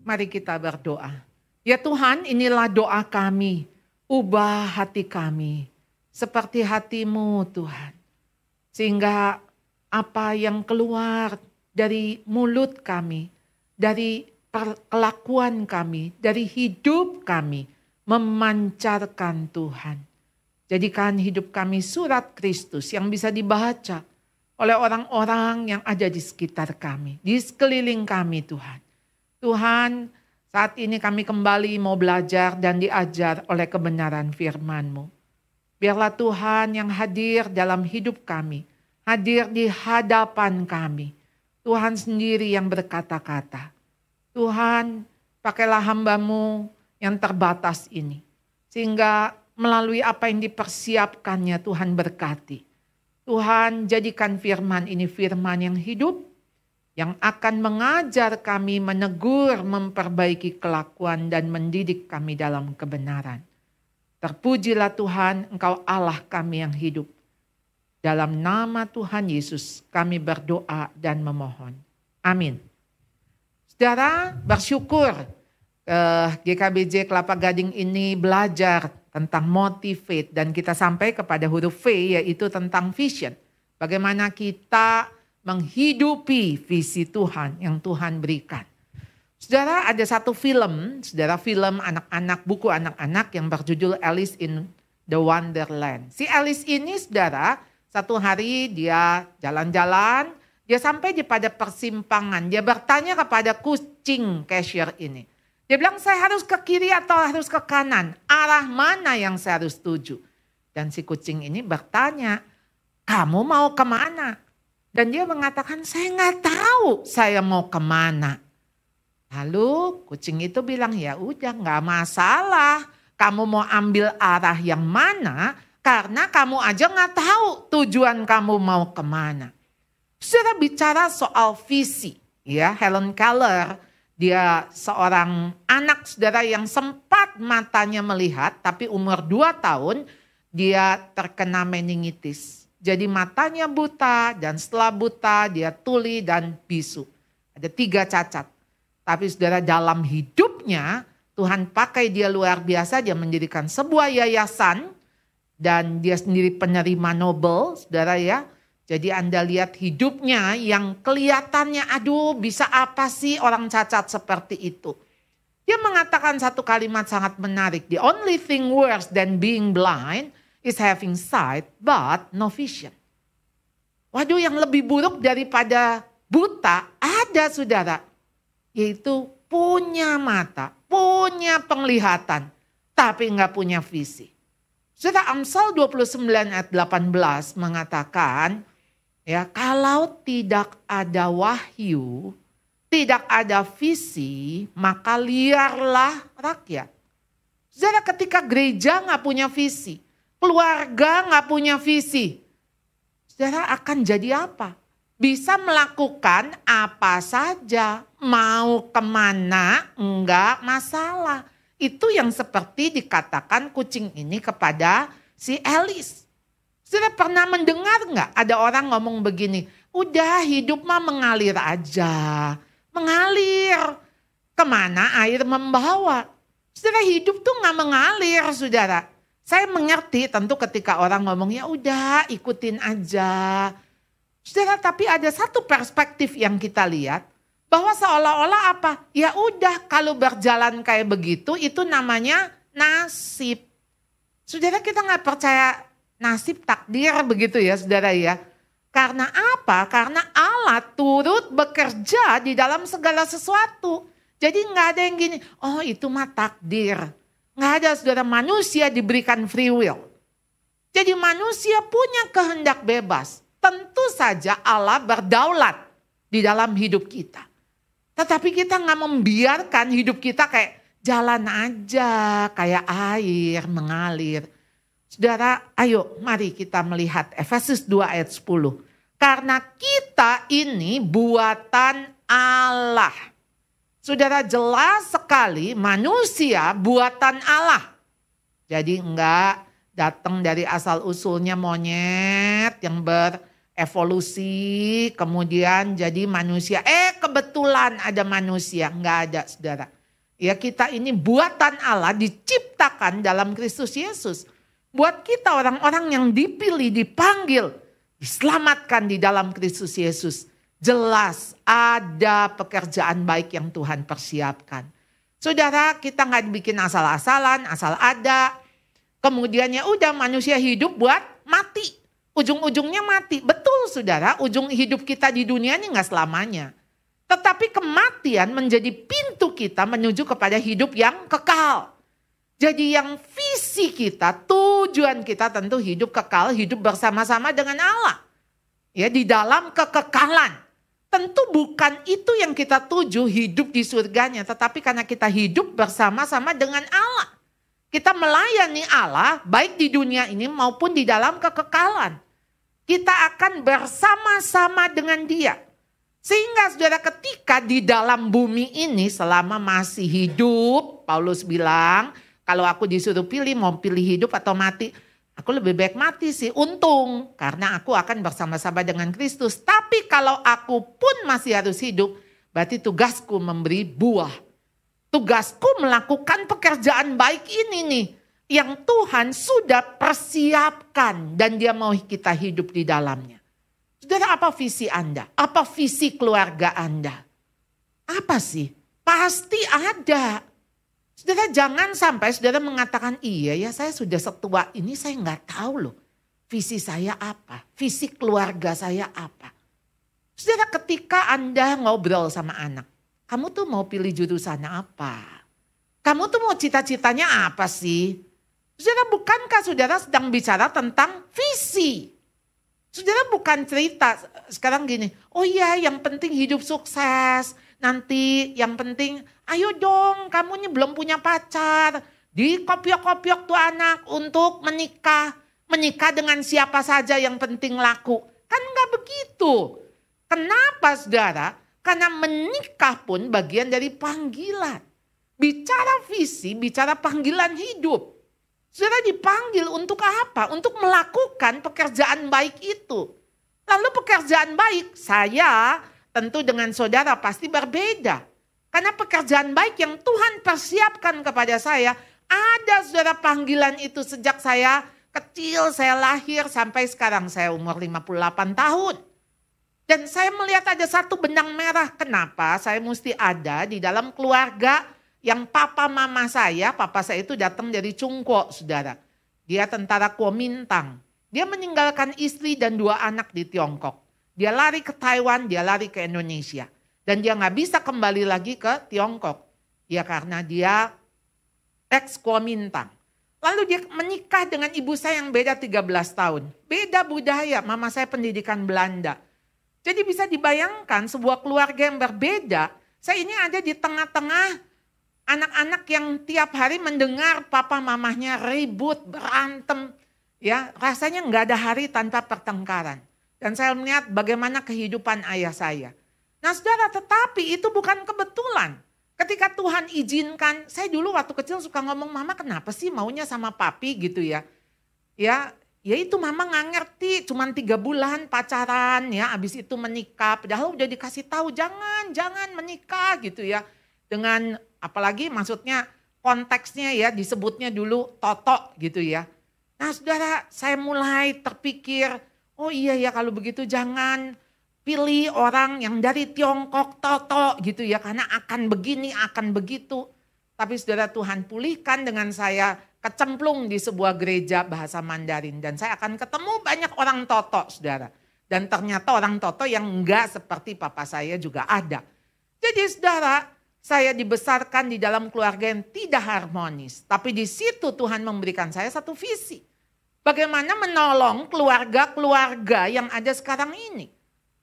Mari kita berdoa. Ya Tuhan, inilah doa kami. Ubah hati kami seperti hatimu Tuhan. Sehingga apa yang keluar dari mulut kami, dari kelakuan kami, dari hidup kami, memancarkan Tuhan. Jadikan hidup kami surat Kristus yang bisa dibaca oleh orang-orang yang ada di sekitar kami, di sekeliling kami Tuhan. Tuhan, saat ini kami kembali mau belajar dan diajar oleh kebenaran firman-Mu. Biarlah Tuhan yang hadir dalam hidup kami, hadir di hadapan kami. Tuhan sendiri yang berkata-kata. Tuhan, pakailah hambamu yang terbatas ini. Sehingga melalui apa yang dipersiapkannya Tuhan berkati. Tuhan jadikan firman ini firman yang hidup, yang akan mengajar kami menegur, memperbaiki kelakuan dan mendidik kami dalam kebenaran. Terpujilah Tuhan, Engkau Allah kami yang hidup. Dalam nama Tuhan Yesus kami berdoa dan memohon. Amin. Saudara bersyukur eh, GKBJ Kelapa Gading ini belajar tentang motivate dan kita sampai kepada huruf V yaitu tentang vision. Bagaimana kita menghidupi visi Tuhan yang Tuhan berikan. Saudara ada satu film, saudara film anak-anak, buku anak-anak yang berjudul Alice in the Wonderland. Si Alice ini saudara, satu hari dia jalan-jalan, dia sampai di pada persimpangan, dia bertanya kepada kucing cashier ini. Dia bilang saya harus ke kiri atau harus ke kanan, arah mana yang saya harus tuju. Dan si kucing ini bertanya, kamu mau ke mana? Dan dia mengatakan, saya nggak tahu saya mau ke mana. Lalu kucing itu bilang ya udah nggak masalah. Kamu mau ambil arah yang mana karena kamu aja nggak tahu tujuan kamu mau ke mana. Sudah bicara soal visi ya Helen Keller dia seorang anak saudara yang sempat matanya melihat tapi umur 2 tahun dia terkena meningitis. Jadi matanya buta dan setelah buta dia tuli dan bisu. Ada tiga cacat. Tapi saudara dalam hidupnya Tuhan pakai dia luar biasa, dia mendirikan sebuah yayasan dan dia sendiri penerima Nobel, saudara ya. Jadi Anda lihat hidupnya yang kelihatannya aduh bisa apa sih orang cacat seperti itu. Dia mengatakan satu kalimat sangat menarik. The only thing worse than being blind is having sight but no vision. Waduh yang lebih buruk daripada buta ada saudara yaitu punya mata, punya penglihatan, tapi nggak punya visi. Sudah Amsal 29 ayat 18 mengatakan, ya kalau tidak ada wahyu, tidak ada visi, maka liarlah rakyat. Saudara ketika gereja nggak punya visi, keluarga nggak punya visi, saudara akan jadi apa? bisa melakukan apa saja, mau ke mana enggak masalah. Itu yang seperti dikatakan kucing ini kepada si Elis. Sudah pernah mendengar enggak ada orang ngomong begini, udah hidup mah mengalir aja. Mengalir. Ke mana air membawa. Sudah hidup tuh nggak mengalir saudara. Saya mengerti tentu ketika orang ngomong ya udah ikutin aja Saudara, tapi ada satu perspektif yang kita lihat bahwa seolah-olah apa? Ya udah kalau berjalan kayak begitu itu namanya nasib. Saudara kita nggak percaya nasib takdir begitu ya saudara ya. Karena apa? Karena Allah turut bekerja di dalam segala sesuatu. Jadi nggak ada yang gini, oh itu mah takdir. Nggak ada saudara manusia diberikan free will. Jadi manusia punya kehendak bebas tentu saja Allah berdaulat di dalam hidup kita. Tetapi kita nggak membiarkan hidup kita kayak jalan aja, kayak air mengalir. Saudara, ayo mari kita melihat Efesus 2 ayat 10. Karena kita ini buatan Allah. Saudara jelas sekali manusia buatan Allah. Jadi enggak datang dari asal usulnya monyet yang ber evolusi, kemudian jadi manusia. Eh kebetulan ada manusia, nggak ada saudara. Ya kita ini buatan Allah diciptakan dalam Kristus Yesus. Buat kita orang-orang yang dipilih, dipanggil, diselamatkan di dalam Kristus Yesus. Jelas ada pekerjaan baik yang Tuhan persiapkan. Saudara kita nggak bikin asal-asalan, asal ada. Kemudian ya udah manusia hidup buat mati. Ujung-ujungnya mati. Betul saudara, ujung hidup kita di dunia ini nggak selamanya. Tetapi kematian menjadi pintu kita menuju kepada hidup yang kekal. Jadi yang visi kita, tujuan kita tentu hidup kekal, hidup bersama-sama dengan Allah. Ya di dalam kekekalan. Tentu bukan itu yang kita tuju hidup di surganya, tetapi karena kita hidup bersama-sama dengan Allah. Kita melayani Allah baik di dunia ini maupun di dalam kekekalan. Kita akan bersama-sama dengan dia. Sehingga saudara ketika di dalam bumi ini selama masih hidup, Paulus bilang, kalau aku disuruh pilih mau pilih hidup atau mati, Aku lebih baik mati sih, untung. Karena aku akan bersama-sama dengan Kristus. Tapi kalau aku pun masih harus hidup, berarti tugasku memberi buah. Tugasku melakukan pekerjaan baik ini nih. Yang Tuhan sudah persiapkan dan dia mau kita hidup di dalamnya. Saudara apa visi Anda? Apa visi keluarga Anda? Apa sih? Pasti ada. Saudara jangan sampai saudara mengatakan iya ya saya sudah setua ini saya nggak tahu loh visi saya apa, visi keluarga saya apa. Saudara ketika Anda ngobrol sama anak, kamu tuh mau pilih jurusan apa? Kamu tuh mau cita-citanya apa sih? Saudara bukankah saudara sedang bicara tentang visi? Saudara bukan cerita sekarang gini, oh iya yang penting hidup sukses, nanti yang penting ayo dong kamu ini belum punya pacar. Di kopiok-kopiok tuh anak untuk menikah. Menikah dengan siapa saja yang penting laku. Kan nggak begitu. Kenapa saudara? Karena menikah pun bagian dari panggilan. Bicara visi, bicara panggilan hidup. Saudara dipanggil untuk apa? Untuk melakukan pekerjaan baik itu. Lalu pekerjaan baik, saya tentu dengan saudara pasti berbeda. Karena pekerjaan baik yang Tuhan persiapkan kepada saya, ada saudara panggilan itu sejak saya kecil, saya lahir sampai sekarang saya umur 58 tahun. Dan saya melihat ada satu benang merah. Kenapa saya mesti ada di dalam keluarga yang papa mama saya, papa saya itu datang dari Cungko, saudara. Dia tentara Kuomintang. Dia meninggalkan istri dan dua anak di Tiongkok. Dia lari ke Taiwan, dia lari ke Indonesia. Dan dia nggak bisa kembali lagi ke Tiongkok. Ya karena dia ex Kuomintang. Lalu dia menikah dengan ibu saya yang beda 13 tahun. Beda budaya, mama saya pendidikan Belanda. Jadi bisa dibayangkan sebuah keluarga yang berbeda. Saya ini ada di tengah-tengah anak-anak yang tiap hari mendengar papa mamahnya ribut, berantem. Ya, rasanya nggak ada hari tanpa pertengkaran. Dan saya melihat bagaimana kehidupan ayah saya. Nah saudara, tetapi itu bukan kebetulan. Ketika Tuhan izinkan, saya dulu waktu kecil suka ngomong, mama kenapa sih maunya sama papi gitu ya. Ya, ya itu mama nggak ngerti, cuman tiga bulan pacaran ya, abis itu menikah. Padahal udah dikasih tahu, jangan, jangan menikah gitu ya. Dengan apalagi maksudnya konteksnya ya disebutnya dulu toto gitu ya. Nah saudara, saya mulai terpikir, Oh iya ya kalau begitu jangan pilih orang yang dari Tiongkok Toto gitu ya karena akan begini akan begitu. Tapi saudara Tuhan pulihkan dengan saya kecemplung di sebuah gereja bahasa Mandarin dan saya akan ketemu banyak orang Toto saudara. Dan ternyata orang Toto yang enggak seperti papa saya juga ada. Jadi saudara saya dibesarkan di dalam keluarga yang tidak harmonis. Tapi di situ Tuhan memberikan saya satu visi. Bagaimana menolong keluarga-keluarga yang ada sekarang ini.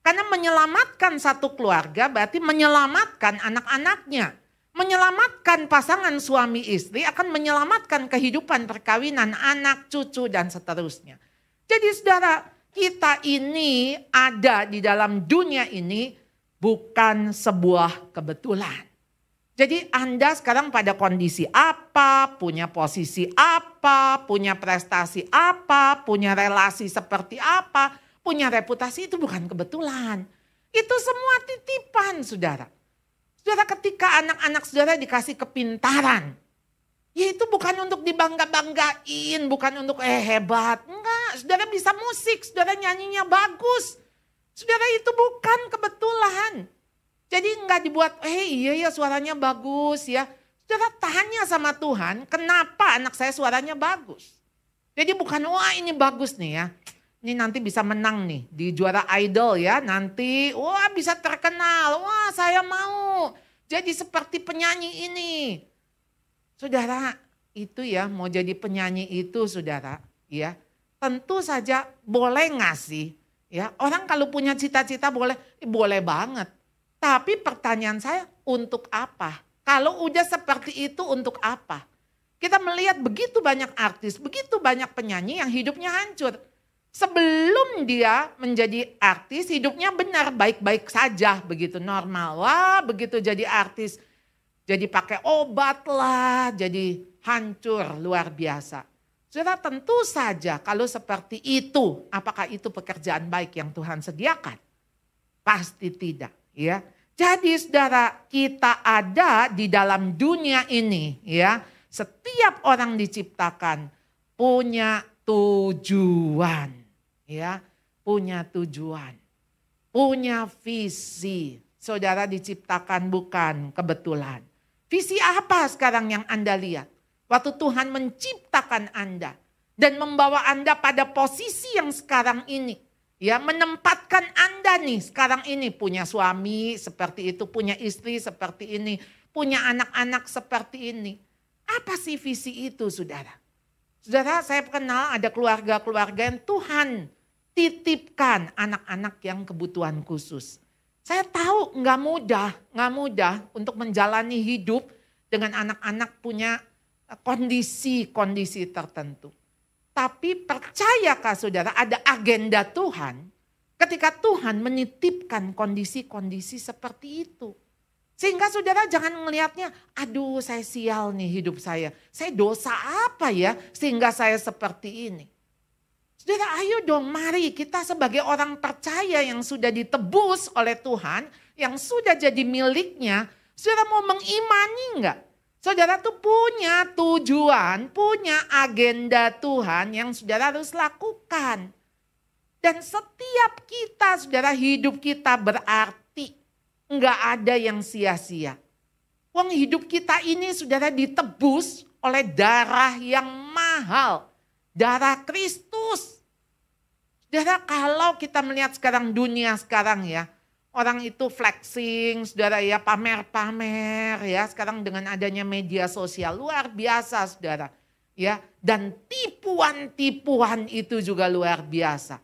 Karena menyelamatkan satu keluarga berarti menyelamatkan anak-anaknya. Menyelamatkan pasangan suami istri akan menyelamatkan kehidupan perkawinan anak, cucu, dan seterusnya. Jadi saudara, kita ini ada di dalam dunia ini bukan sebuah kebetulan. Jadi Anda sekarang pada kondisi apa, punya posisi apa, punya prestasi apa, punya relasi seperti apa, punya reputasi itu bukan kebetulan. Itu semua titipan saudara. Saudara ketika anak-anak saudara dikasih kepintaran. Ya itu bukan untuk dibangga-banggain, bukan untuk eh hebat. Enggak, saudara bisa musik, saudara nyanyinya bagus. Saudara itu bukan kebetulan. Jadi enggak dibuat, eh iya ya suaranya bagus ya. Saudara tanya sama Tuhan, kenapa anak saya suaranya bagus? Jadi bukan, wah ini bagus nih ya. Ini nanti bisa menang nih di juara idol ya. Nanti wah bisa terkenal. Wah saya mau jadi seperti penyanyi ini. Saudara itu ya mau jadi penyanyi itu saudara ya. Tentu saja boleh ngasih ya. Orang kalau punya cita-cita boleh, boleh banget. Tapi pertanyaan saya untuk apa? Kalau udah seperti itu untuk apa? Kita melihat begitu banyak artis, begitu banyak penyanyi yang hidupnya hancur sebelum dia menjadi artis hidupnya benar baik-baik saja begitu normal. Wah begitu jadi artis jadi pakai obat lah, jadi hancur luar biasa. Saudara tentu saja kalau seperti itu, apakah itu pekerjaan baik yang Tuhan sediakan? Pasti tidak, ya. Jadi saudara, kita ada di dalam dunia ini, ya. Setiap orang diciptakan punya tujuan ya punya tujuan, punya visi. Saudara diciptakan bukan kebetulan. Visi apa sekarang yang Anda lihat? Waktu Tuhan menciptakan Anda dan membawa Anda pada posisi yang sekarang ini. Ya, menempatkan Anda nih sekarang ini punya suami seperti itu, punya istri seperti ini, punya anak-anak seperti ini. Apa sih visi itu, Saudara? Saudara, saya kenal ada keluarga-keluarga yang Tuhan titipkan anak-anak yang kebutuhan khusus. Saya tahu nggak mudah, nggak mudah untuk menjalani hidup dengan anak-anak punya kondisi-kondisi tertentu. Tapi percayakah saudara ada agenda Tuhan ketika Tuhan menitipkan kondisi-kondisi seperti itu. Sehingga saudara jangan melihatnya, aduh saya sial nih hidup saya. Saya dosa apa ya sehingga saya seperti ini. Saudara ayo dong mari kita sebagai orang percaya yang sudah ditebus oleh Tuhan, yang sudah jadi miliknya, saudara mau mengimani enggak? Saudara tuh punya tujuan, punya agenda Tuhan yang saudara harus lakukan. Dan setiap kita, saudara hidup kita berarti. Enggak ada yang sia-sia. Wong hidup kita ini saudara ditebus oleh darah yang mahal. Darah Kristus. Saudara kalau kita melihat sekarang dunia sekarang ya, orang itu flexing, saudara ya pamer-pamer ya. Sekarang dengan adanya media sosial luar biasa saudara ya. Dan tipuan-tipuan itu juga luar biasa.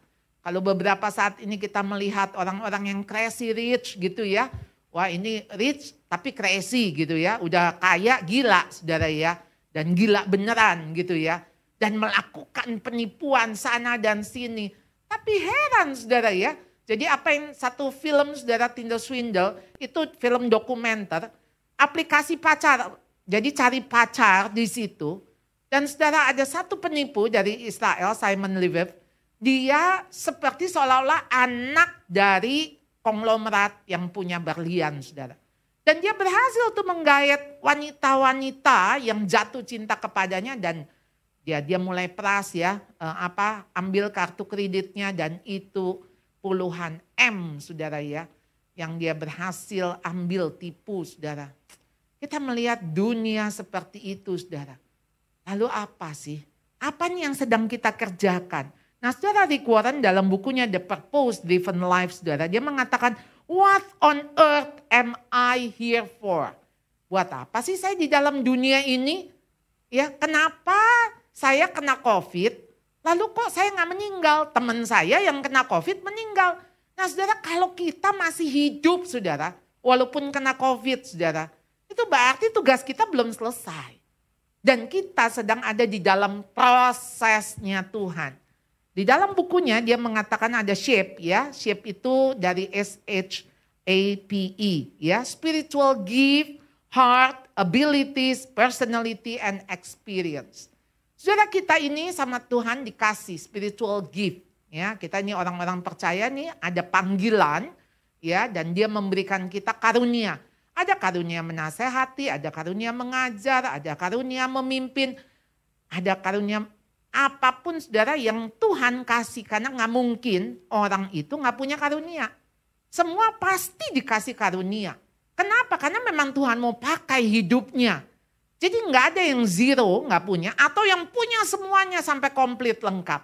Kalau beberapa saat ini kita melihat orang-orang yang crazy rich gitu ya, wah ini rich tapi crazy gitu ya, udah kaya gila saudara ya. Dan gila beneran gitu ya. Dan melakukan penipuan sana dan sini. Tapi heran saudara ya. Jadi apa yang satu film saudara Tinder Swindle itu film dokumenter. Aplikasi pacar. Jadi cari pacar di situ. Dan saudara ada satu penipu dari Israel Simon Leviev. Dia seperti seolah-olah anak dari konglomerat yang punya berlian saudara. Dan dia berhasil tuh menggayat wanita-wanita yang jatuh cinta kepadanya dan dia dia mulai peras ya uh, apa ambil kartu kreditnya dan itu puluhan M saudara ya yang dia berhasil ambil tipu saudara. Kita melihat dunia seperti itu saudara. Lalu apa sih? Apa yang sedang kita kerjakan? Nah saudara Rick Warren dalam bukunya The Purpose Driven Life saudara. Dia mengatakan what on earth am I here for? Buat apa sih saya di dalam dunia ini? Ya kenapa saya kena COVID, lalu kok saya nggak meninggal? Teman saya yang kena COVID meninggal. Nah saudara kalau kita masih hidup saudara, walaupun kena COVID saudara, itu berarti tugas kita belum selesai. Dan kita sedang ada di dalam prosesnya Tuhan. Di dalam bukunya dia mengatakan ada shape ya, shape itu dari S H A P E ya, spiritual gift, heart, abilities, personality and experience. Saudara kita ini sama Tuhan dikasih spiritual gift Ya, kita ini orang-orang percaya nih ada panggilan ya dan dia memberikan kita karunia. Ada karunia menasehati, ada karunia mengajar, ada karunia memimpin, ada karunia apa pun saudara yang Tuhan kasih karena nggak mungkin orang itu nggak punya karunia. Semua pasti dikasih karunia. Kenapa? Karena memang Tuhan mau pakai hidupnya. Jadi nggak ada yang zero nggak punya atau yang punya semuanya sampai komplit lengkap.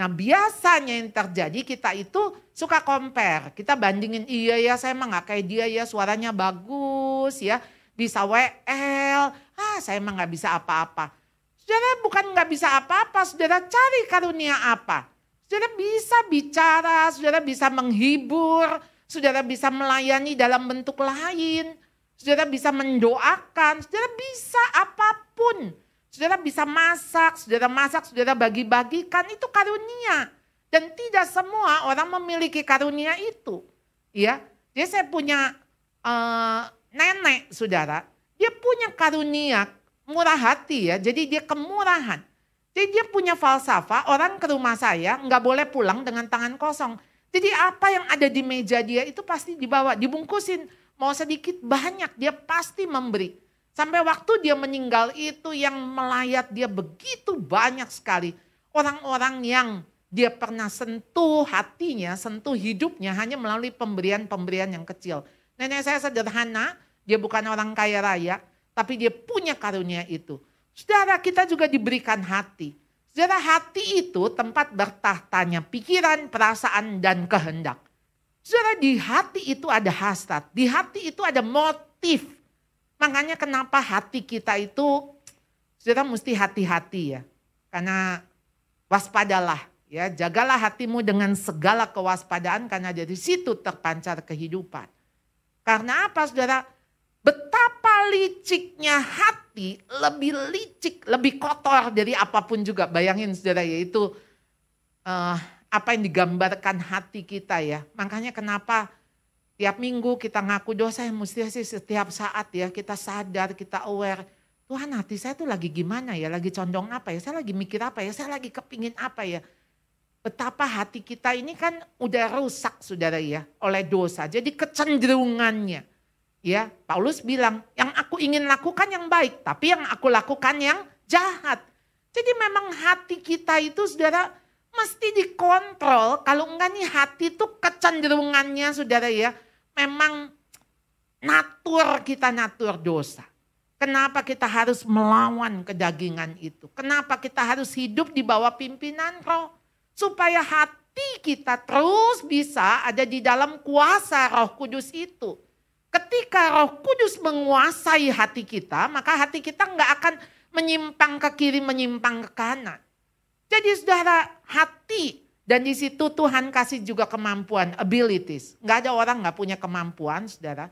Nah biasanya yang terjadi kita itu suka compare. Kita bandingin iya ya saya emang gak kayak dia ya suaranya bagus ya. Bisa WL. Ah saya emang gak bisa apa-apa. Saudara bukan gak bisa apa-apa. Saudara cari karunia apa. Saudara bisa bicara. Saudara bisa menghibur. Saudara bisa melayani dalam bentuk lain. Saudara bisa mendoakan. Saudara bisa apa pun. Saudara bisa masak, saudara masak, saudara bagi-bagikan itu karunia. Dan tidak semua orang memiliki karunia itu. Ya, Jadi saya punya uh, nenek saudara, dia punya karunia murah hati ya, jadi dia kemurahan. Jadi dia punya falsafah, orang ke rumah saya nggak boleh pulang dengan tangan kosong. Jadi apa yang ada di meja dia itu pasti dibawa, dibungkusin. Mau sedikit banyak, dia pasti memberi. Sampai waktu dia meninggal itu yang melayat dia begitu banyak sekali. Orang-orang yang dia pernah sentuh hatinya, sentuh hidupnya hanya melalui pemberian-pemberian yang kecil. Nenek saya sederhana, dia bukan orang kaya raya, tapi dia punya karunia itu. Saudara kita juga diberikan hati. Saudara hati itu tempat bertahtanya pikiran, perasaan, dan kehendak. Saudara di hati itu ada hasrat, di hati itu ada motif Makanya kenapa hati kita itu sudah mesti hati-hati ya. Karena waspadalah ya, jagalah hatimu dengan segala kewaspadaan karena dari situ terpancar kehidupan. Karena apa Saudara? Betapa liciknya hati, lebih licik, lebih kotor dari apa pun juga. Bayangin Saudara yaitu uh, apa yang digambarkan hati kita ya. Makanya kenapa Tiap minggu kita ngaku dosa yang mesti sih setiap saat ya kita sadar, kita aware. Tuhan hati saya tuh lagi gimana ya, lagi condong apa ya, saya lagi mikir apa ya, saya lagi kepingin apa ya. Betapa hati kita ini kan udah rusak saudara ya oleh dosa. Jadi kecenderungannya ya Paulus bilang yang aku ingin lakukan yang baik tapi yang aku lakukan yang jahat. Jadi memang hati kita itu saudara mesti dikontrol. Kalau enggak nih hati itu kecenderungannya saudara ya memang natur kita natur dosa. Kenapa kita harus melawan kedagingan itu? Kenapa kita harus hidup di bawah pimpinan roh? Supaya hati kita terus bisa ada di dalam kuasa roh kudus itu. Ketika roh kudus menguasai hati kita, maka hati kita nggak akan menyimpang ke kiri, menyimpang ke kanan. Jadi saudara, hati dan di situ Tuhan kasih juga kemampuan, abilities. Nggak ada orang nggak punya kemampuan, saudara.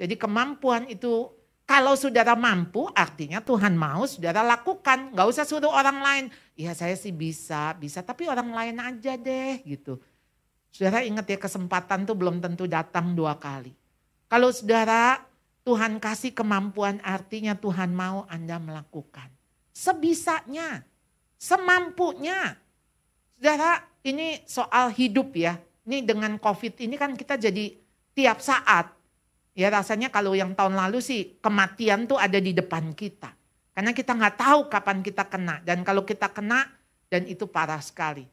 Jadi kemampuan itu kalau saudara mampu artinya Tuhan mau saudara lakukan. Nggak usah suruh orang lain. Ya saya sih bisa, bisa. Tapi orang lain aja deh gitu. Saudara ingat ya kesempatan tuh belum tentu datang dua kali. Kalau saudara Tuhan kasih kemampuan artinya Tuhan mau Anda melakukan. Sebisanya, semampunya. Saudara ini soal hidup ya. Ini dengan COVID ini kan kita jadi tiap saat. Ya rasanya kalau yang tahun lalu sih kematian tuh ada di depan kita. Karena kita nggak tahu kapan kita kena. Dan kalau kita kena dan itu parah sekali.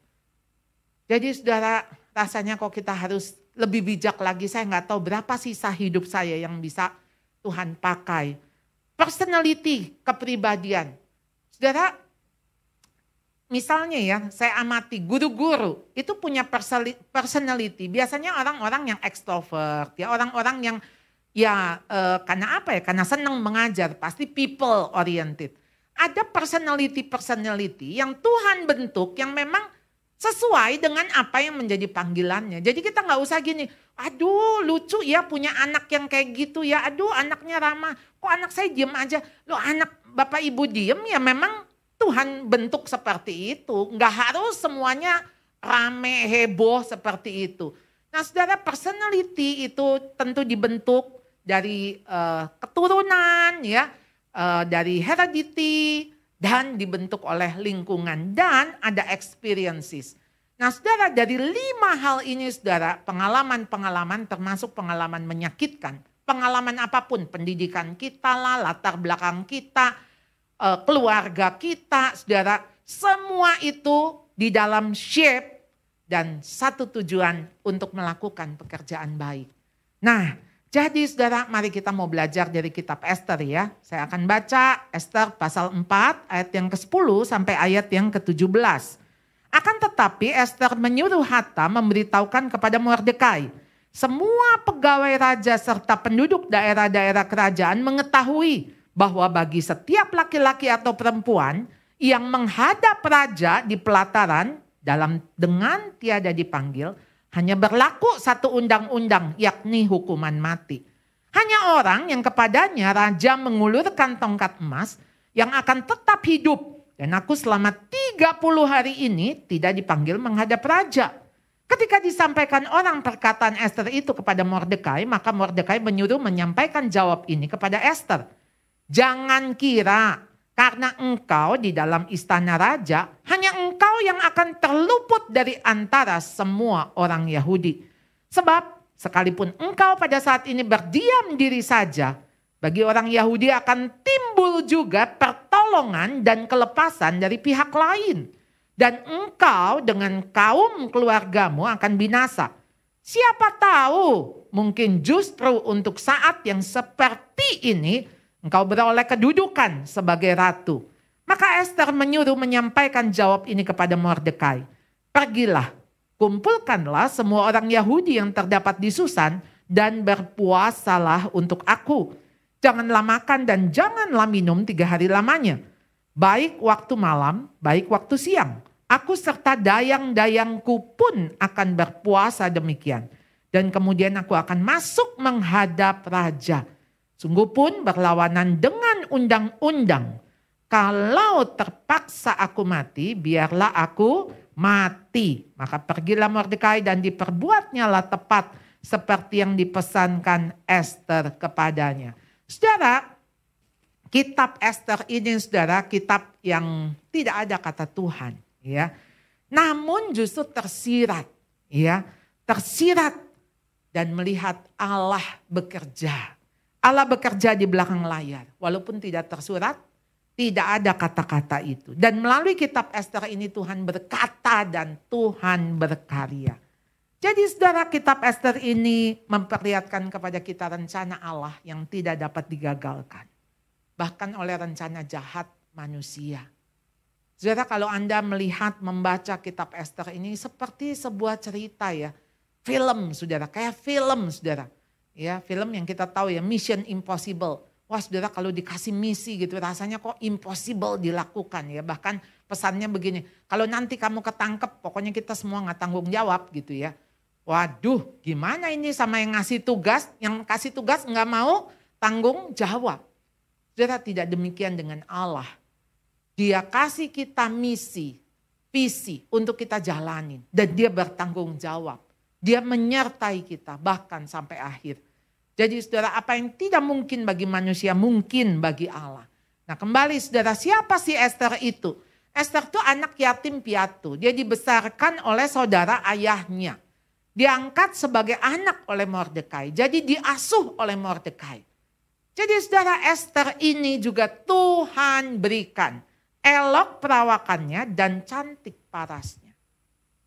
Jadi saudara rasanya kok kita harus lebih bijak lagi. Saya nggak tahu berapa sisa hidup saya yang bisa Tuhan pakai. Personality, kepribadian. Saudara, misalnya ya, saya amati guru-guru itu punya personality. Biasanya orang-orang yang ekstrovert, ya orang-orang yang ya eh, karena apa ya? Karena senang mengajar, pasti people oriented. Ada personality-personality yang Tuhan bentuk yang memang sesuai dengan apa yang menjadi panggilannya. Jadi kita nggak usah gini, aduh lucu ya punya anak yang kayak gitu ya, aduh anaknya ramah, kok anak saya diem aja. Lo anak bapak ibu diem ya memang Tuhan bentuk seperti itu. Nggak harus semuanya rame, heboh seperti itu. Nah saudara personality itu tentu dibentuk dari uh, keturunan ya, uh, dari heredity dan dibentuk oleh lingkungan dan ada experiences. Nah saudara dari lima hal ini saudara, pengalaman-pengalaman termasuk pengalaman menyakitkan. Pengalaman apa pun, pendidikan kita lah, latar belakang kita, keluarga kita, saudara. Semua itu di dalam shape dan satu tujuan untuk melakukan pekerjaan baik. Nah jadi saudara mari kita mau belajar dari kitab Esther ya. Saya akan baca Esther pasal 4 ayat yang ke-10 sampai ayat yang ke-17. Akan tetapi Esther menyuruh Hatta memberitahukan kepada Mordekai. Semua pegawai raja serta penduduk daerah-daerah kerajaan mengetahui bahwa bagi setiap laki-laki atau perempuan yang menghadap raja di pelataran dalam dengan tiada dipanggil hanya berlaku satu undang-undang yakni hukuman mati. Hanya orang yang kepadanya raja mengulurkan tongkat emas yang akan tetap hidup dan aku selama 30 hari ini tidak dipanggil menghadap raja. Ketika disampaikan orang perkataan Esther itu kepada Mordekai, maka Mordekai menyuruh menyampaikan jawab ini kepada Esther. Jangan kira karena engkau di dalam istana raja, hanya engkau yang akan terluput dari antara semua orang Yahudi. Sebab sekalipun engkau pada saat ini berdiam diri saja, bagi orang Yahudi akan timbul juga pertolongan dan kelepasan dari pihak lain. Dan engkau dengan kaum keluargamu akan binasa. Siapa tahu mungkin justru untuk saat yang seperti ini engkau beroleh kedudukan sebagai ratu. Maka Esther menyuruh menyampaikan jawab ini kepada Mordekai. Pergilah, kumpulkanlah semua orang Yahudi yang terdapat di Susan dan berpuasalah untuk aku Janganlah makan dan janganlah minum tiga hari lamanya. Baik waktu malam, baik waktu siang. Aku serta dayang-dayangku pun akan berpuasa demikian. Dan kemudian aku akan masuk menghadap raja. Sungguh pun berlawanan dengan undang-undang. Kalau terpaksa aku mati, biarlah aku mati. Maka pergilah Mordekai dan diperbuatnya lah tepat seperti yang dipesankan Esther kepadanya. Saudara, kitab Esther ini saudara kitab yang tidak ada kata Tuhan, ya. Namun justru tersirat, ya, tersirat dan melihat Allah bekerja. Allah bekerja di belakang layar, walaupun tidak tersurat, tidak ada kata-kata itu. Dan melalui kitab Esther ini Tuhan berkata dan Tuhan berkarya. Jadi saudara kitab Esther ini memperlihatkan kepada kita rencana Allah yang tidak dapat digagalkan. Bahkan oleh rencana jahat manusia. Saudara kalau Anda melihat membaca kitab Esther ini seperti sebuah cerita ya. Film saudara, kayak film saudara. Ya film yang kita tahu ya Mission Impossible. Wah saudara kalau dikasih misi gitu rasanya kok impossible dilakukan ya. Bahkan pesannya begini, kalau nanti kamu ketangkep pokoknya kita semua nggak tanggung jawab gitu ya. Waduh, gimana ini sama yang ngasih tugas, yang kasih tugas nggak mau tanggung jawab. Saudara tidak demikian dengan Allah. Dia kasih kita misi, visi untuk kita jalanin. Dan dia bertanggung jawab. Dia menyertai kita bahkan sampai akhir. Jadi saudara apa yang tidak mungkin bagi manusia mungkin bagi Allah. Nah kembali saudara siapa sih Esther itu? Esther itu anak yatim piatu. Dia dibesarkan oleh saudara ayahnya diangkat sebagai anak oleh Mordekai. Jadi diasuh oleh Mordekai. Jadi saudara Esther ini juga Tuhan berikan elok perawakannya dan cantik parasnya.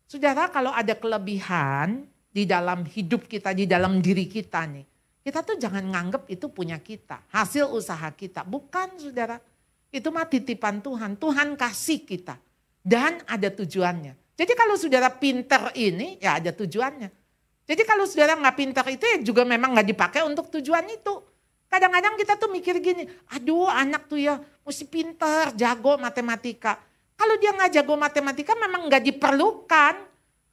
Saudara kalau ada kelebihan di dalam hidup kita, di dalam diri kita nih. Kita tuh jangan nganggep itu punya kita, hasil usaha kita. Bukan saudara, itu mah titipan Tuhan. Tuhan kasih kita dan ada tujuannya. Jadi kalau saudara pinter ini ya ada tujuannya. Jadi kalau saudara nggak pinter itu ya juga memang nggak dipakai untuk tujuan itu. Kadang-kadang kita tuh mikir gini, aduh anak tuh ya mesti pinter, jago matematika. Kalau dia nggak jago matematika memang nggak diperlukan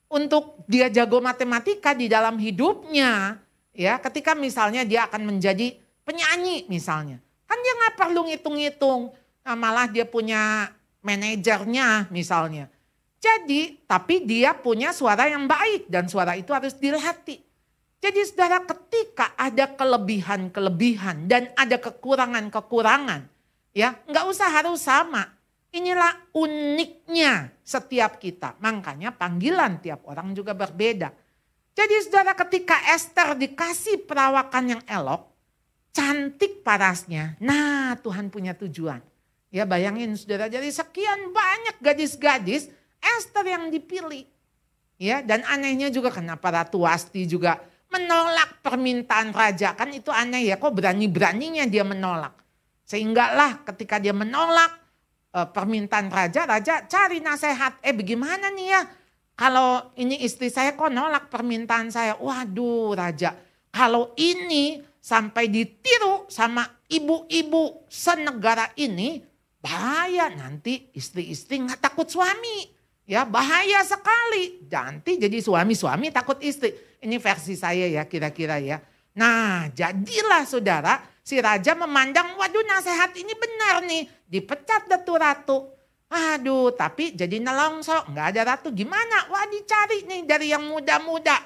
untuk dia jago matematika di dalam hidupnya. Ya, ketika misalnya dia akan menjadi penyanyi misalnya. Kan dia nggak perlu ngitung-ngitung. Nah, malah dia punya manajernya misalnya. Jadi, tapi dia punya suara yang baik dan suara itu harus dilatih. Jadi saudara ketika ada kelebihan-kelebihan dan ada kekurangan-kekurangan, ya nggak usah harus sama. Inilah uniknya setiap kita. Makanya panggilan tiap orang juga berbeda. Jadi saudara ketika Esther dikasih perawakan yang elok, cantik parasnya. Nah Tuhan punya tujuan. Ya bayangin saudara, jadi sekian banyak gadis-gadis Esther yang dipilih. Ya dan anehnya juga kenapa Ratu Wasti juga menolak permintaan raja. Kan itu aneh ya, kok berani-beraninya dia menolak. Sehingga lah ketika dia menolak, uh, permintaan raja, raja cari nasihat. Eh bagaimana nih ya? Kalau ini istri saya kok nolak permintaan saya. Waduh raja, kalau ini sampai ditiru sama ibu-ibu senegara ini, bahaya nanti istri-istri nggak takut suami. Ya bahaya sekali. Nanti jadi suami-suami takut istri. Ini versi saya ya kira-kira ya. Nah jadilah saudara Si raja memandang, waduh nasihat ini benar nih. Dipecat datu ratu. Aduh, tapi jadi nelongso. Nggak ada ratu. Gimana? Wah dicari nih dari yang muda-muda.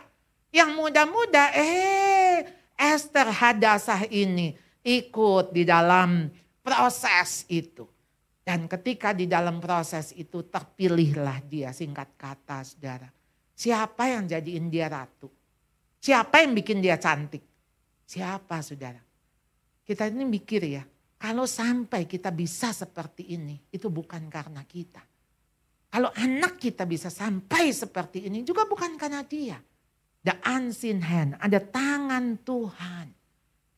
Yang muda-muda, eh Esther Hadasah ini ikut di dalam proses itu. Dan ketika di dalam proses itu terpilihlah dia singkat kata saudara. Siapa yang jadiin dia ratu? Siapa yang bikin dia cantik? Siapa saudara? Kita ini mikir ya, kalau sampai kita bisa seperti ini, itu bukan karena kita. Kalau anak kita bisa sampai seperti ini juga bukan karena dia. The unseen hand, ada tangan Tuhan.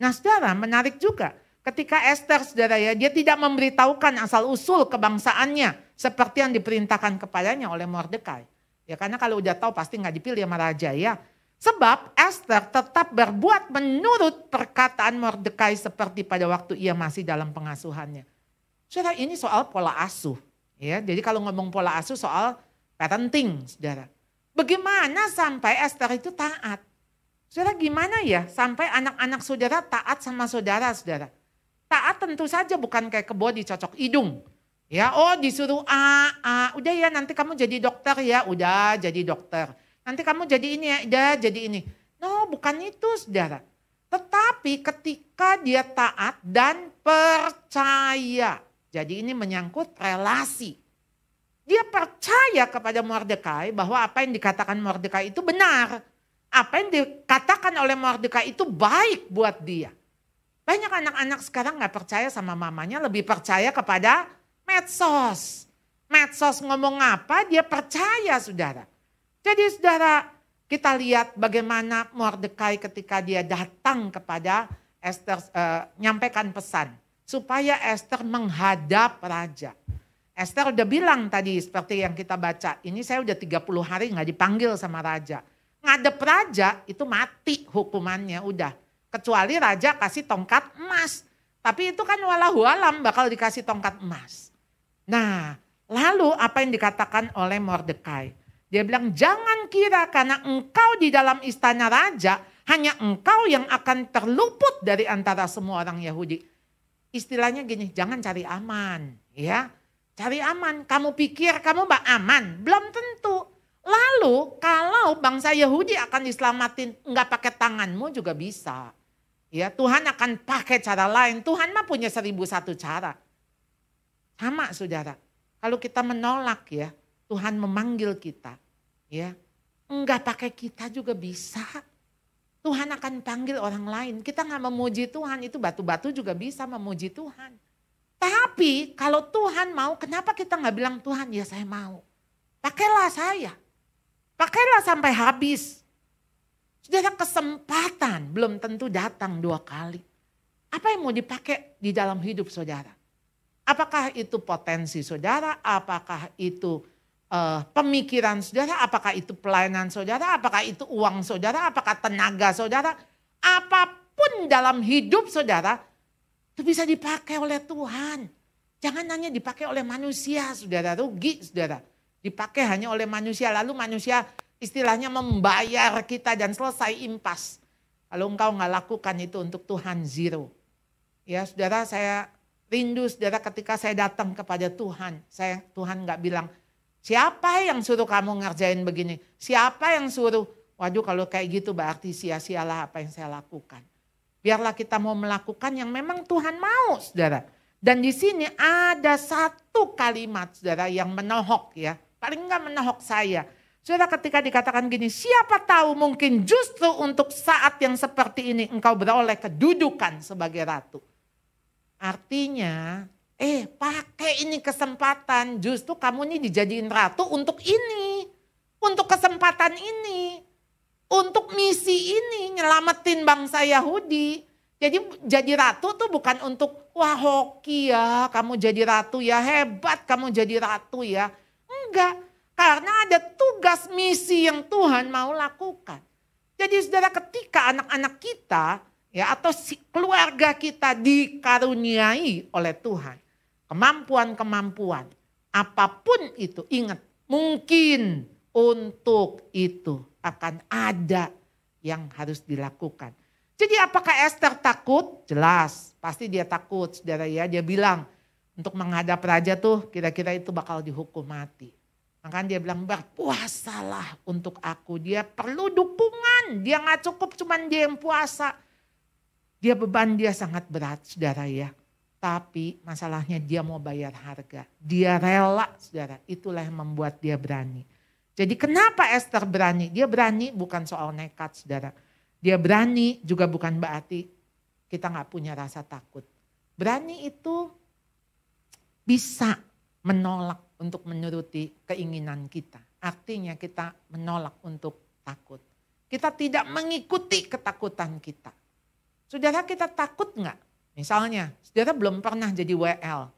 Nah saudara menarik juga ketika Esther saudara ya, dia tidak memberitahukan asal usul kebangsaannya seperti yang diperintahkan kepadanya oleh Mordekai. Ya karena kalau udah tahu pasti nggak dipilih sama raja ya. Sebab Esther tetap berbuat menurut perkataan Mordekai seperti pada waktu ia masih dalam pengasuhannya. Saudara ini soal pola asuh. ya. Jadi kalau ngomong pola asuh soal parenting saudara. Bagaimana sampai Esther itu taat? Saudara gimana ya sampai anak-anak saudara taat sama saudara-saudara? Taat tentu saja bukan kayak kebo dicocok hidung. Ya, oh disuruh A, A, udah ya nanti kamu jadi dokter ya, udah jadi dokter Nanti kamu jadi ini ya, dah jadi ini. No, bukan itu saudara. Tetapi ketika dia taat dan percaya. Jadi ini menyangkut relasi. Dia percaya kepada Mordekai bahwa apa yang dikatakan Mordekai itu benar. Apa yang dikatakan oleh Mordekai itu baik buat dia. Banyak anak-anak sekarang nggak percaya sama mamanya, lebih percaya kepada medsos. Medsos ngomong apa, dia percaya saudara. Jadi saudara, kita lihat bagaimana Mordekai ketika dia datang kepada Esther, uh, nyampaikan pesan. Supaya Esther menghadap raja. Esther udah bilang tadi seperti yang kita baca, ini saya udah 30 hari nggak dipanggil sama raja. Ngadep raja itu mati hukumannya udah. Kecuali raja kasih tongkat emas. Tapi itu kan walahu alam bakal dikasih tongkat emas. Nah lalu apa yang dikatakan oleh Mordekai? Dia bilang jangan kira karena engkau di dalam istana raja hanya engkau yang akan terluput dari antara semua orang Yahudi. Istilahnya gini, jangan cari aman, ya. Cari aman, kamu pikir kamu bak aman, belum tentu. Lalu kalau bangsa Yahudi akan diselamatin, enggak pakai tanganmu juga bisa. Ya, Tuhan akan pakai cara lain. Tuhan mah punya seribu satu cara. Sama saudara, kalau kita menolak ya, Tuhan memanggil kita, ya enggak pakai kita juga bisa. Tuhan akan panggil orang lain. Kita nggak memuji Tuhan, itu batu-batu juga bisa memuji Tuhan. Tapi kalau Tuhan mau, kenapa kita nggak bilang Tuhan ya saya mau. Pakailah saya. Pakailah sampai habis. Sudah ada kesempatan, belum tentu datang dua kali. Apa yang mau dipakai di dalam hidup saudara? Apakah itu potensi saudara? Apakah itu uh, pemikiran saudara, apakah itu pelayanan saudara, apakah itu uang saudara, apakah tenaga saudara, apa pun dalam hidup saudara, itu bisa dipakai oleh Tuhan. Jangan hanya dipakai oleh manusia, saudara, rugi saudara. Dipakai hanya oleh manusia, lalu manusia istilahnya membayar kita dan selesai impas. Kalau engkau nggak lakukan itu untuk Tuhan zero. Ya saudara saya rindu saudara ketika saya datang kepada Tuhan. Saya Tuhan nggak bilang Siapa yang suruh kamu ngerjain begini? Siapa yang suruh? Waduh kalau kayak gitu berarti sia-sialah apa yang saya lakukan. Biarlah kita mau melakukan yang memang Tuhan mau saudara. Dan di sini ada satu kalimat saudara yang menohok ya. Paling enggak menohok saya. Saudara ketika dikatakan gini, siapa tahu mungkin justru untuk saat yang seperti ini engkau beroleh kedudukan sebagai ratu. Artinya, eh pakai ini kesempatan, justru kamu ini dijadiin ratu untuk ini. Untuk kesempatan ini. Untuk misi ini, nyelamatin bangsa Yahudi. Jadi jadi ratu tuh bukan untuk wah hoki ya, kamu jadi ratu ya, hebat kamu jadi ratu ya. Enggak, karena ada tugas misi yang Tuhan mau lakukan. Jadi saudara ketika anak-anak kita ya atau si keluarga kita dikaruniai oleh Tuhan, kemampuan-kemampuan apa pun itu, ingat mungkin untuk itu akan ada yang harus dilakukan. Jadi apakah Esther takut? Jelas, pasti dia takut saudara ya. Dia bilang untuk menghadap raja tuh kira-kira itu bakal dihukum mati. Makanya dia bilang berpuasalah untuk aku. Dia perlu dukungan. Dia nggak cukup cuman dia yang puasa. Dia beban dia sangat berat saudara ya. Tapi masalahnya dia mau bayar harga. Dia rela saudara. Itulah yang membuat dia berani. Jadi kenapa Esther berani? Dia berani bukan soal nekat saudara dia berani juga bukan berarti kita nggak punya rasa takut. Berani itu bisa menolak untuk menuruti keinginan kita. Artinya kita menolak untuk takut. Kita tidak mengikuti ketakutan kita. Saudara kita takut nggak? Misalnya, saudara belum pernah jadi WL.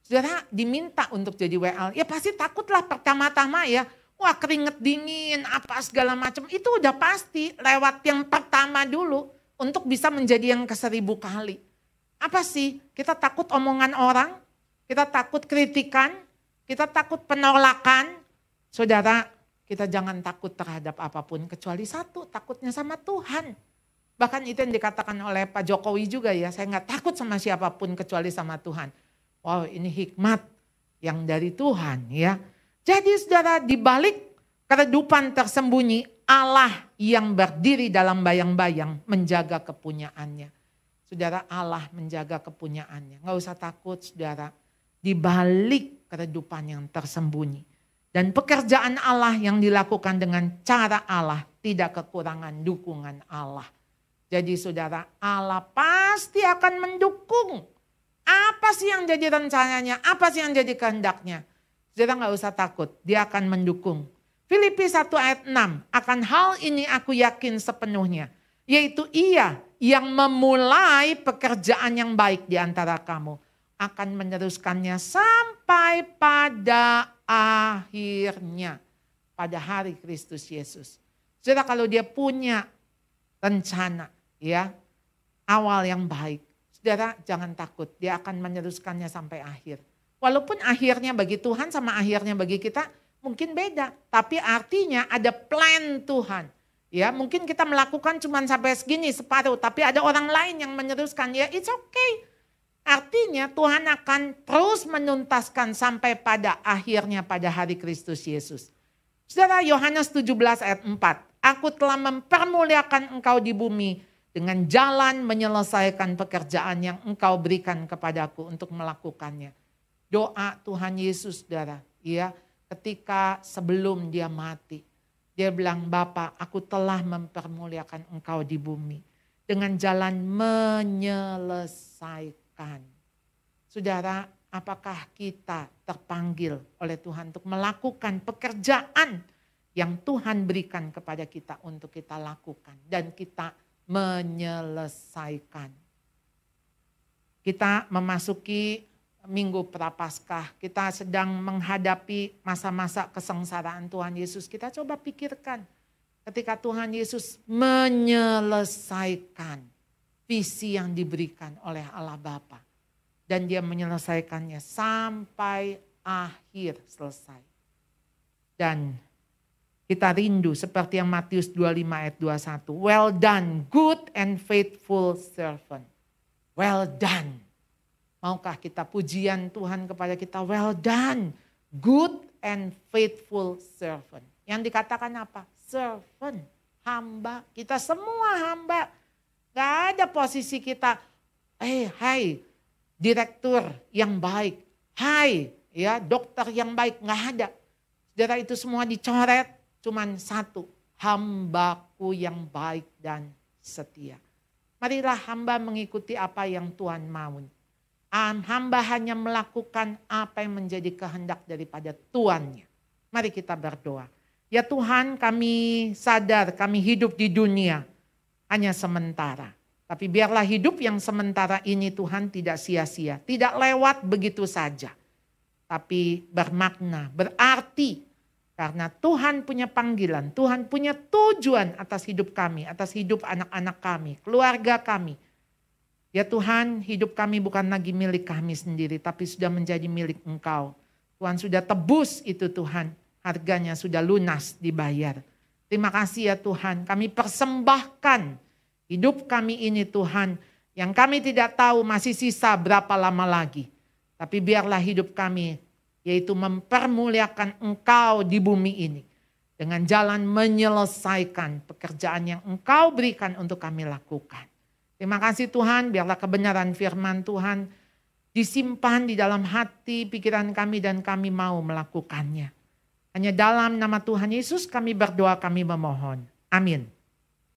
Saudara diminta untuk jadi WL, ya pasti takutlah pertama-tama ya Wah keringet dingin, apa segala macam. Itu udah pasti lewat yang pertama dulu untuk bisa menjadi yang ke seribu kali. Apa sih? Kita takut omongan orang, kita takut kritikan, kita takut penolakan. Saudara, kita jangan takut terhadap apa pun kecuali satu, takutnya sama Tuhan. Bahkan itu yang dikatakan oleh Pak Jokowi juga ya, saya nggak takut sama siapa pun kecuali sama Tuhan. Wow ini hikmat yang dari Tuhan ya. Jadi saudara di balik keredupan tersembunyi Allah yang berdiri dalam bayang-bayang menjaga kepunyaannya. Saudara Allah menjaga kepunyaannya. Nggak usah takut saudara. Di balik keredupan yang tersembunyi. Dan pekerjaan Allah yang dilakukan dengan cara Allah tidak kekurangan dukungan Allah. Jadi saudara Allah pasti akan mendukung. Apa sih yang jadi rencananya? Apa sih yang jadi kehendaknya? Saudara nggak usah takut, dia akan mendukung. Filipi 1 ayat 6, akan hal ini aku yakin sepenuhnya. Yaitu ia yang memulai pekerjaan yang baik di antara kamu. Akan meneruskannya sampai pada akhirnya. Pada hari Kristus Yesus. Saudara kalau dia punya rencana ya awal yang baik. Saudara jangan takut, dia akan meneruskannya sampai akhir. Walaupun akhirnya bagi Tuhan sama akhirnya bagi kita mungkin beda. Tapi artinya ada plan Tuhan. Ya mungkin kita melakukan cuma sampai segini separuh. Tapi ada orang lain yang meneruskan. Ya it's okay. Artinya Tuhan akan terus menuntaskan sampai pada akhirnya pada hari Kristus Yesus. Saudara Yohanes 17 ayat 4. Aku telah mempermuliakan engkau di bumi dengan jalan menyelesaikan pekerjaan yang engkau berikan kepadaku untuk melakukannya doa Tuhan Yesus saudara. Ya, ketika sebelum dia mati. Dia bilang, Bapak aku telah mempermuliakan engkau di bumi. Dengan jalan menyelesaikan. Saudara, apakah kita terpanggil oleh Tuhan untuk melakukan pekerjaan yang Tuhan berikan kepada kita untuk kita lakukan. Dan kita menyelesaikan. Kita memasuki Minggu Prapaskah, kita sedang menghadapi masa-masa kesengsaraan Tuhan Yesus. Kita coba pikirkan ketika Tuhan Yesus menyelesaikan visi yang diberikan oleh Allah Bapa dan dia menyelesaikannya sampai akhir selesai. Dan kita rindu seperti yang Matius 25 ayat 21. Well done, good and faithful servant. Well done Maukah kita pujian Tuhan kepada kita, well done, good and faithful servant. Yang dikatakan apa? Servant, hamba. Kita semua hamba. Gak ada posisi kita, eh hey, hai, direktur yang baik. Hai, ya dokter yang baik nggak ada. Saudara itu semua dicoret, cuman satu, hambaku yang baik dan setia. Marilah hamba mengikuti apa yang Tuhan mau. Hamba hanya melakukan apa yang menjadi kehendak daripada Tuannya. Mari kita berdoa. Ya Tuhan kami sadar kami hidup di dunia hanya sementara. Tapi biarlah hidup yang sementara ini Tuhan tidak sia-sia, tidak lewat begitu saja. Tapi bermakna, berarti karena Tuhan punya panggilan, Tuhan punya tujuan atas hidup kami, atas hidup anak-anak kami, keluarga kami. Ya Tuhan, hidup kami bukan lagi milik kami sendiri, tapi sudah menjadi milik Engkau. Tuhan sudah tebus itu Tuhan, harganya sudah lunas dibayar. Terima kasih ya Tuhan, kami persembahkan Hidup kami ini Tuhan, yang kami tidak tahu masih sisa berapa lama lagi. Tapi biarlah hidup kami, yaitu mempermuliakan Engkau di bumi ini. Dengan jalan menyelesaikan pekerjaan yang Engkau berikan untuk kami lakukan. Terima kasih Tuhan, biarlah kebenaran firman Tuhan disimpan di dalam hati, pikiran kami dan kami mau melakukannya. Hanya dalam nama Tuhan Yesus kami berdoa, kami memohon. Amin.